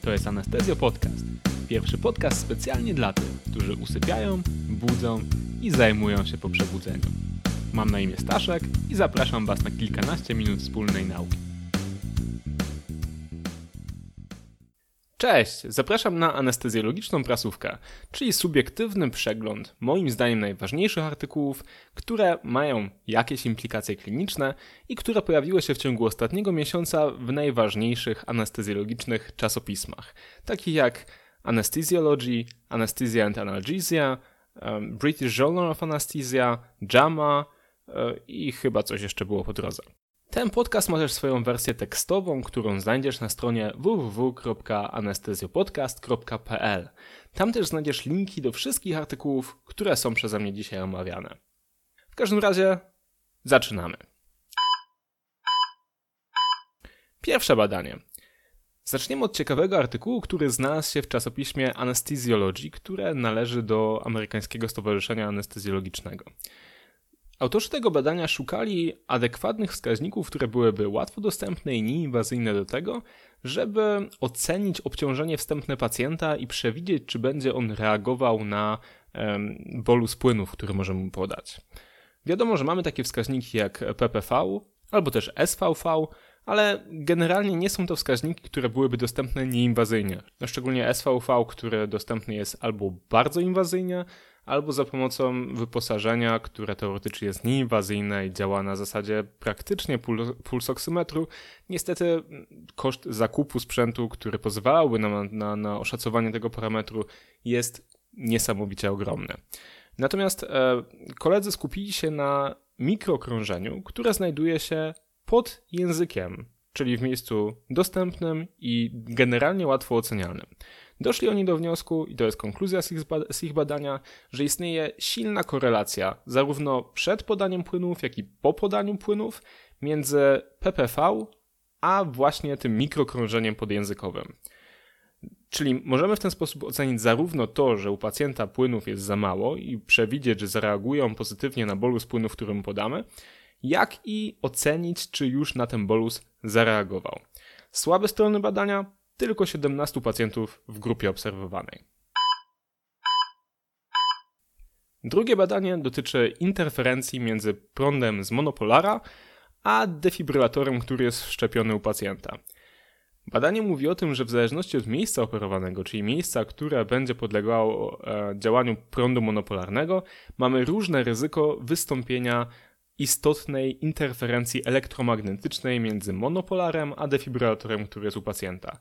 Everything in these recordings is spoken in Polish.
To jest Anestezjo Podcast. Pierwszy podcast specjalnie dla tych, którzy usypiają, budzą i zajmują się po przebudzeniu. Mam na imię Staszek i zapraszam Was na kilkanaście minut wspólnej nauki. Cześć! Zapraszam na anestezjologiczną prasówkę, czyli subiektywny przegląd moim zdaniem najważniejszych artykułów, które mają jakieś implikacje kliniczne i które pojawiły się w ciągu ostatniego miesiąca w najważniejszych anestezjologicznych czasopismach, takich jak Anesthesiology, Anesthesia and Analgesia, British Journal of Anesthesia, JAMA e, i chyba coś jeszcze było po drodze. Ten podcast ma też swoją wersję tekstową, którą znajdziesz na stronie www.anestezjopodcast.pl. Tam też znajdziesz linki do wszystkich artykułów, które są przeze mnie dzisiaj omawiane. W każdym razie zaczynamy. Pierwsze badanie. Zaczniemy od ciekawego artykułu, który znalazł się w czasopiśmie Anesthesiology, które należy do Amerykańskiego Stowarzyszenia Anestezjologicznego. Autorzy tego badania szukali adekwatnych wskaźników, które byłyby łatwo dostępne i nieinwazyjne do tego, żeby ocenić obciążenie wstępne pacjenta i przewidzieć, czy będzie on reagował na um, bolus płynów, który możemy mu podać. Wiadomo, że mamy takie wskaźniki jak PPV albo też SVV, ale generalnie nie są to wskaźniki, które byłyby dostępne nieinwazyjnie. No, szczególnie SVV, które dostępny jest albo bardzo inwazyjnie, albo za pomocą wyposażenia, które teoretycznie jest nieinwazyjne i działa na zasadzie praktycznie pulsoksymetru. Niestety koszt zakupu sprzętu, który pozwalałby nam na, na oszacowanie tego parametru jest niesamowicie ogromny. Natomiast e, koledzy skupili się na mikrokrążeniu, które znajduje się pod językiem, czyli w miejscu dostępnym i generalnie łatwo ocenialnym. Doszli oni do wniosku, i to jest konkluzja z ich, badania, że istnieje silna korelacja zarówno przed podaniem płynów, jak i po podaniu płynów między PPV a właśnie tym mikrokrążeniem podjęzykowym. Czyli możemy w ten sposób ocenić zarówno to, że u pacjenta płynów jest za mało i przewidzieć, że zareagują pozytywnie na bolus płynów, którym podamy, jak i ocenić, czy już na ten bolus zareagował. Słabe strony badania tylko 17 pacjentów w grupie obserwowanej. Drugie badanie dotyczy interferencji między prądem z monopolara a defibrylatorem, który jest wszczepiony u pacjenta. Badanie mówi o tym, że w zależności od miejsca operowanego, czyli miejsca, które będzie podlegało e, działaniu prądu monopolarnego, mamy różne ryzyko wystąpienia istotnej interferencji elektromagnetycznej między monopolarem a defibrylatorem, który jest u pacjenta.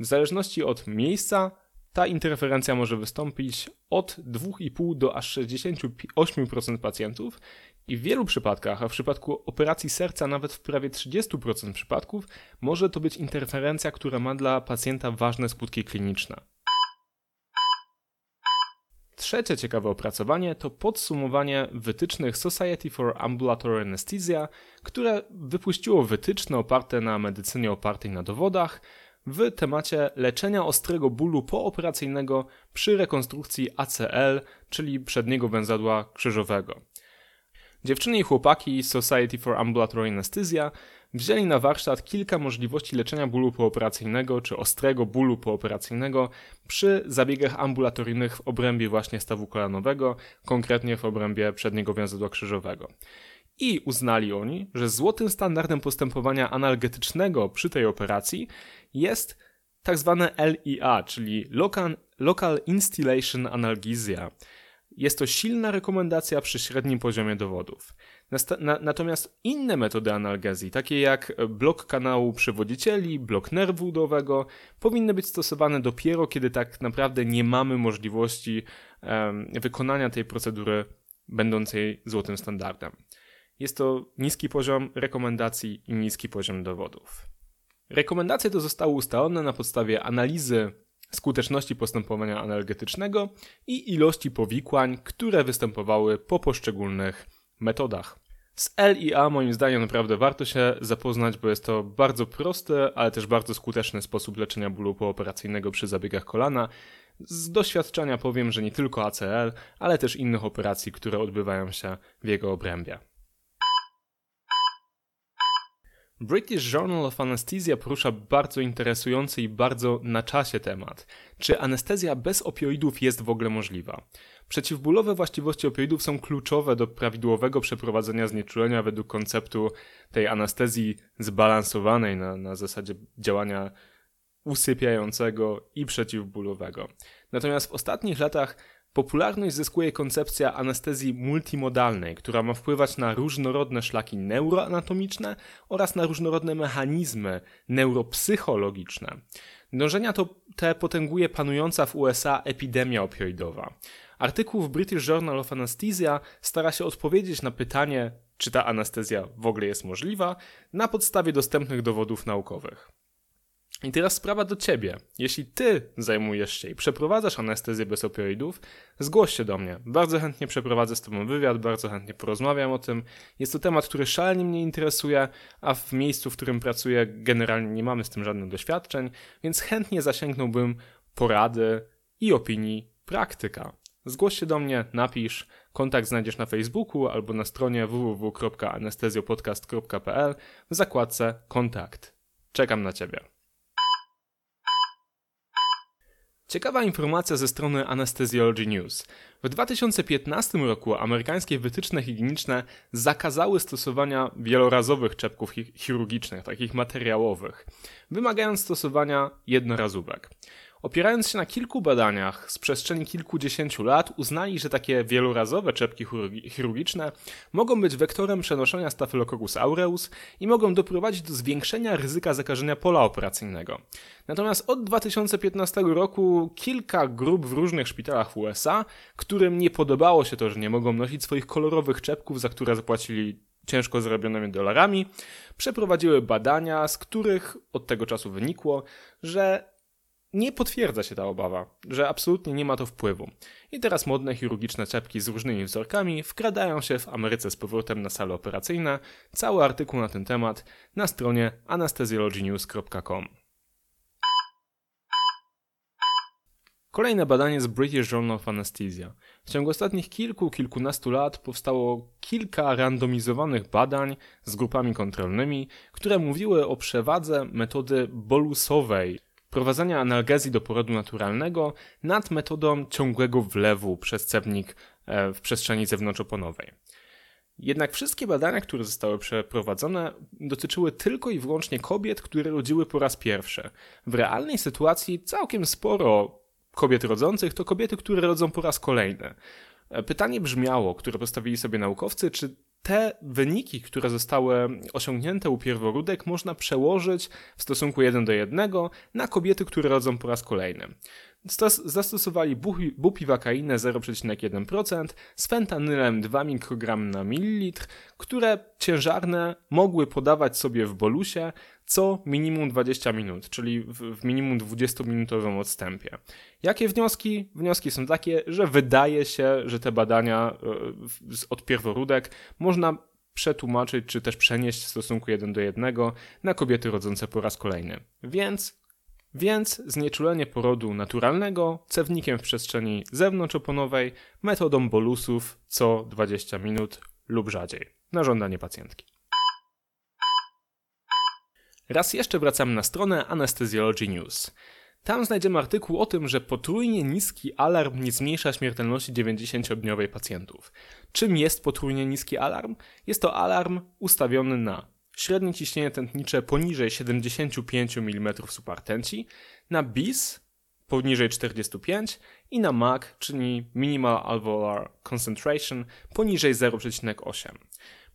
W zależności od miejsca ta interferencja może wystąpić od 2,5 do aż 68% pacjentów i w wielu przypadkach, a w przypadku operacji serca nawet w prawie 30% przypadków, może to być interferencja, która ma dla pacjenta ważne skutki kliniczne. Trzecie ciekawe opracowanie to podsumowanie wytycznych Society for Ambulatory Anesthesia, które wypuściło wytyczne oparte na medycynie opartej na dowodach, w temacie leczenia ostrego bólu pooperacyjnego przy rekonstrukcji ACL, czyli przedniego węzadła krzyżowego. Dziewczyny i chłopaki Society for Ambulatory Anesthesia wzięli na warsztat kilka możliwości leczenia bólu pooperacyjnego czy ostrego bólu pooperacyjnego przy zabiegach ambulatoryjnych w obrębie właśnie stawu kolanowego, konkretnie w obrębie przedniego węzadła krzyżowego. I uznali oni, że złotym standardem postępowania analgetycznego przy tej operacji jest tak zwane LIA, czyli Local, Local Instillation Analgesia. Jest to silna rekomendacja przy średnim poziomie dowodów. Natomiast inne metody analgezji, takie jak blok kanału przewodzicieli, blok nerwu udowego, powinny być stosowane dopiero, kiedy tak naprawdę nie mamy możliwości wykonania tej procedury będącej złotym standardem. Jest to niski poziom rekomendacji i niski poziom dowodów. Rekomendacje te zostały ustalone na podstawie analizy skuteczności postępowania analgetycznego i ilości powikłań, które występowały po poszczególnych metodach. Z LIA moim zdaniem naprawdę warto się zapoznać, bo jest to bardzo prosty, ale też bardzo skuteczny sposób leczenia bólu pooperacyjnego przy zabiegach kolana. Z doświadczenia powiem, że nie tylko ACL, ale też innych operacji, które odbywają się w jego obrębie. British Journal of Anesthesia porusza bardzo interesujący i bardzo na czasie temat. Czy anestezja bez opioidów jest w ogóle możliwa? Przeciwbólowe właściwości opioidów są kluczowe do prawidłowego przeprowadzenia znieczulenia według konceptu tej anestezji zbalansowanej na, na zasadzie działania usypiającego i przeciwbólowego. Natomiast w ostatnich latach Popularność zyskuje koncepcja anestezji multimodalnej, która ma wpływać na różnorodne szlaki neuroanatomiczne oraz na różnorodne mechanizmy neuropsychologiczne. Dążenia to te potęguje panująca w USA epidemia opioidowa. Artykuł w British Journal of Anesthesia stara się odpowiedzieć na pytanie, czy ta anestezja w ogóle jest możliwa, na podstawie dostępnych dowodów naukowych. I teraz sprawa do ciebie. Jeśli ty zajmujesz się i przeprowadzasz anestezję bez opioidów, zgłoś się do mnie. Bardzo chętnie przeprowadzę z tobą wywiad, bardzo chętnie porozmawiam o tym. Jest to temat, który szalenie mnie interesuje, a w miejscu, w którym pracuję, generalnie nie mamy z tym żadnych doświadczeń, więc chętnie zasięgnąłbym porady i opinii praktyka. Zgłoś się do mnie, napisz. Kontakt znajdziesz na Facebooku albo na stronie www.anestezjopodcast.pl w zakładce Kontakt. Czekam na Ciebie. Ciekawa informacja ze strony Anesthesiology News. W 2015 roku amerykańskie wytyczne higieniczne zakazały stosowania wielorazowych czepków chirurgicznych, takich materiałowych, wymagając stosowania jednorazówek. Opierając się na kilku badaniach z przestrzeni kilkudziesięciu lat, uznali, że takie wielorazowe czepki chirurgiczne mogą być wektorem przenoszenia Staphylococcus aureus i mogą doprowadzić do zwiększenia ryzyka zakażenia pola operacyjnego. Natomiast od 2015 roku kilka grup w różnych szpitalach w USA, którym nie podobało się to, że nie mogą nosić swoich kolorowych czepków, za które zapłacili ciężko zarobionymi dolarami, przeprowadziły badania, z których od tego czasu wynikło, że nie potwierdza się ta obawa, że absolutnie nie ma to wpływu. I teraz modne chirurgiczne czepki z różnymi wzorkami wkradają się w Ameryce z powrotem na sale operacyjne. Cały artykuł na ten temat na stronie anesthesiologynews.com. Kolejne badanie z British Journal of Anesthesia. W ciągu ostatnich kilku, kilkunastu lat powstało kilka randomizowanych badań z grupami kontrolnymi, które mówiły o przewadze metody bolusowej prowadzenia analgezji do porodu naturalnego nad metodą ciągłego wlewu przez cewnik e, w przestrzeni zewnątrzoponowej. Jednak wszystkie badania, które zostały przeprowadzone, dotyczyły tylko i wyłącznie kobiet, które rodziły po raz pierwszy. W realnej sytuacji całkiem sporo kobiet rodzących to kobiety, które rodzą po raz kolejny. E, pytanie brzmiało, które postawili sobie naukowcy, czy te wyniki, które zostały osiągnięte u pierworódek, można przełożyć w stosunku 1 do 1 na kobiety, które rodzą po raz kolejny. Zastosowali bupiwakainę 0,1% z fentanylem 2 mikrogram na mililitr, które ciężarne mogły podawać sobie w bolusie co minimum 20 minut, czyli w, minimum 20-minutowym odstępie. Jakie wnioski? Wnioski są takie, że wydaje się, że te badania e, od pierworódek można przetłumaczyć, czy też przenieść w stosunku 1 do 1 na kobiety rodzące po raz kolejny. Więc więc znieczulenie porodu naturalnego cewnikiem w przestrzeni zewnątrzoponowej metodą bolusów co 20 minut lub rzadziej na żądanie pacjentki. Raz jeszcze wracamy na stronę Anesthesiology News. Tam znajdziemy artykuł o tym, że potrójnie niski alarm nie zmniejsza śmiertelności 90-dniowej pacjentów. Czym jest potrójnie niski alarm? Jest to alarm ustawiony na średnie ciśnienie tętnicze poniżej 75 mm subartenci, na BIS poniżej 45 i na MAC, czyli Minimal Alveolar Concentration poniżej 0,8.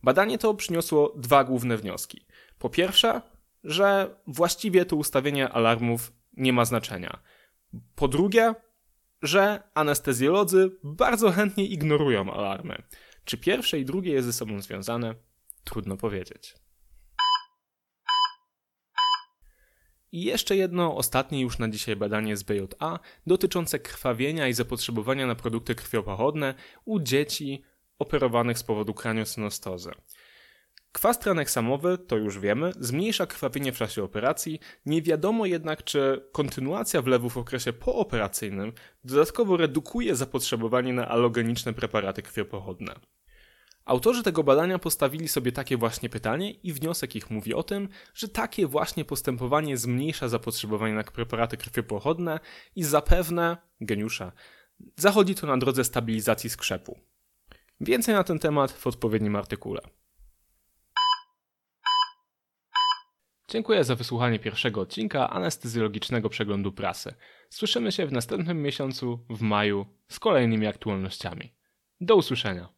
Badanie to przyniosło dwa główne wnioski. Po pierwsze, że właściwie to ustawienie alarmów nie ma znaczenia. Po drugie, że anestezjolodzy bardzo chętnie ignorują alarmy. Czy pierwsze i drugie jest ze sobą związane? Trudno powiedzieć. I jeszcze jedno, ostatnie już na dzisiaj badanie z BJA dotyczące krwawienia i zapotrzebowania na produkty krwiopochodne u dzieci operowanych z powodu kraniosynostozy. Kwas traneksamowy, to już wiemy, zmniejsza krwawienie w czasie operacji, nie wiadomo jednak, czy kontynuacja wlewu w okresie pooperacyjnym dodatkowo redukuje zapotrzebowanie na alogeniczne preparaty krwiopochodne. Autorzy tego badania postawili sobie takie właśnie pytanie i wniosek ich mówi o tym, że takie właśnie postępowanie zmniejsza zapotrzebowanie na preparaty krwiopochodne i zapewne, geniusza, zachodzi to na drodze stabilizacji skrzepu. Więcej na ten temat w odpowiednim artykule. Dziękuję za wysłuchanie pierwszego odcinka anestezjologicznego przeglądu prasy. Słyszymy się w następnym miesiącu, w maju, z kolejnymi aktualnościami. Do usłyszenia.